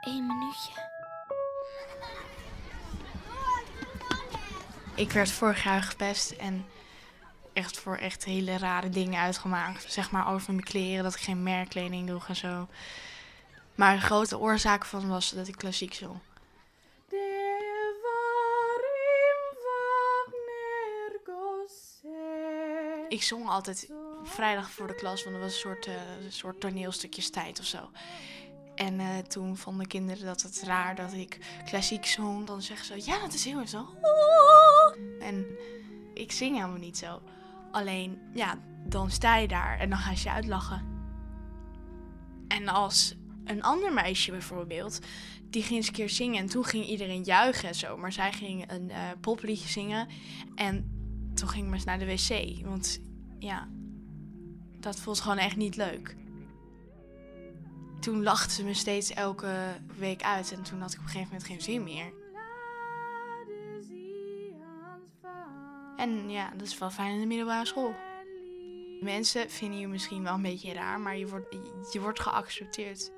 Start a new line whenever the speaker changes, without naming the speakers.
Één minuutje.
Ik werd vorig jaar gepest en echt voor echt hele rare dingen uitgemaakt. Zeg maar over mijn kleren, dat ik geen merkkleding droeg en zo. Maar de grote oorzaak van was dat ik klassiek zong. Ik zong altijd vrijdag voor de klas, want dat was een soort, eh, een soort toneelstukjes tijd of zo. En eh, toen vonden kinderen dat het raar dat ik klassiek zong. Dan zeggen ze, ja, dat is heel erg zo. En ik zing helemaal niet zo. Alleen, ja, dan sta je daar en dan gaan ze je uitlachen. En als een ander meisje bijvoorbeeld, die ging eens een keer zingen en toen ging iedereen juichen en zo. Maar zij ging een eh, popliedje zingen en toen ging ik eens naar de wc. Want ja, dat voelt gewoon echt niet leuk. Toen lachte ze me steeds elke week uit en toen had ik op een gegeven moment geen zin meer. En ja, dat is wel fijn in de middelbare school. Mensen vinden je misschien wel een beetje raar, maar je wordt, je wordt geaccepteerd.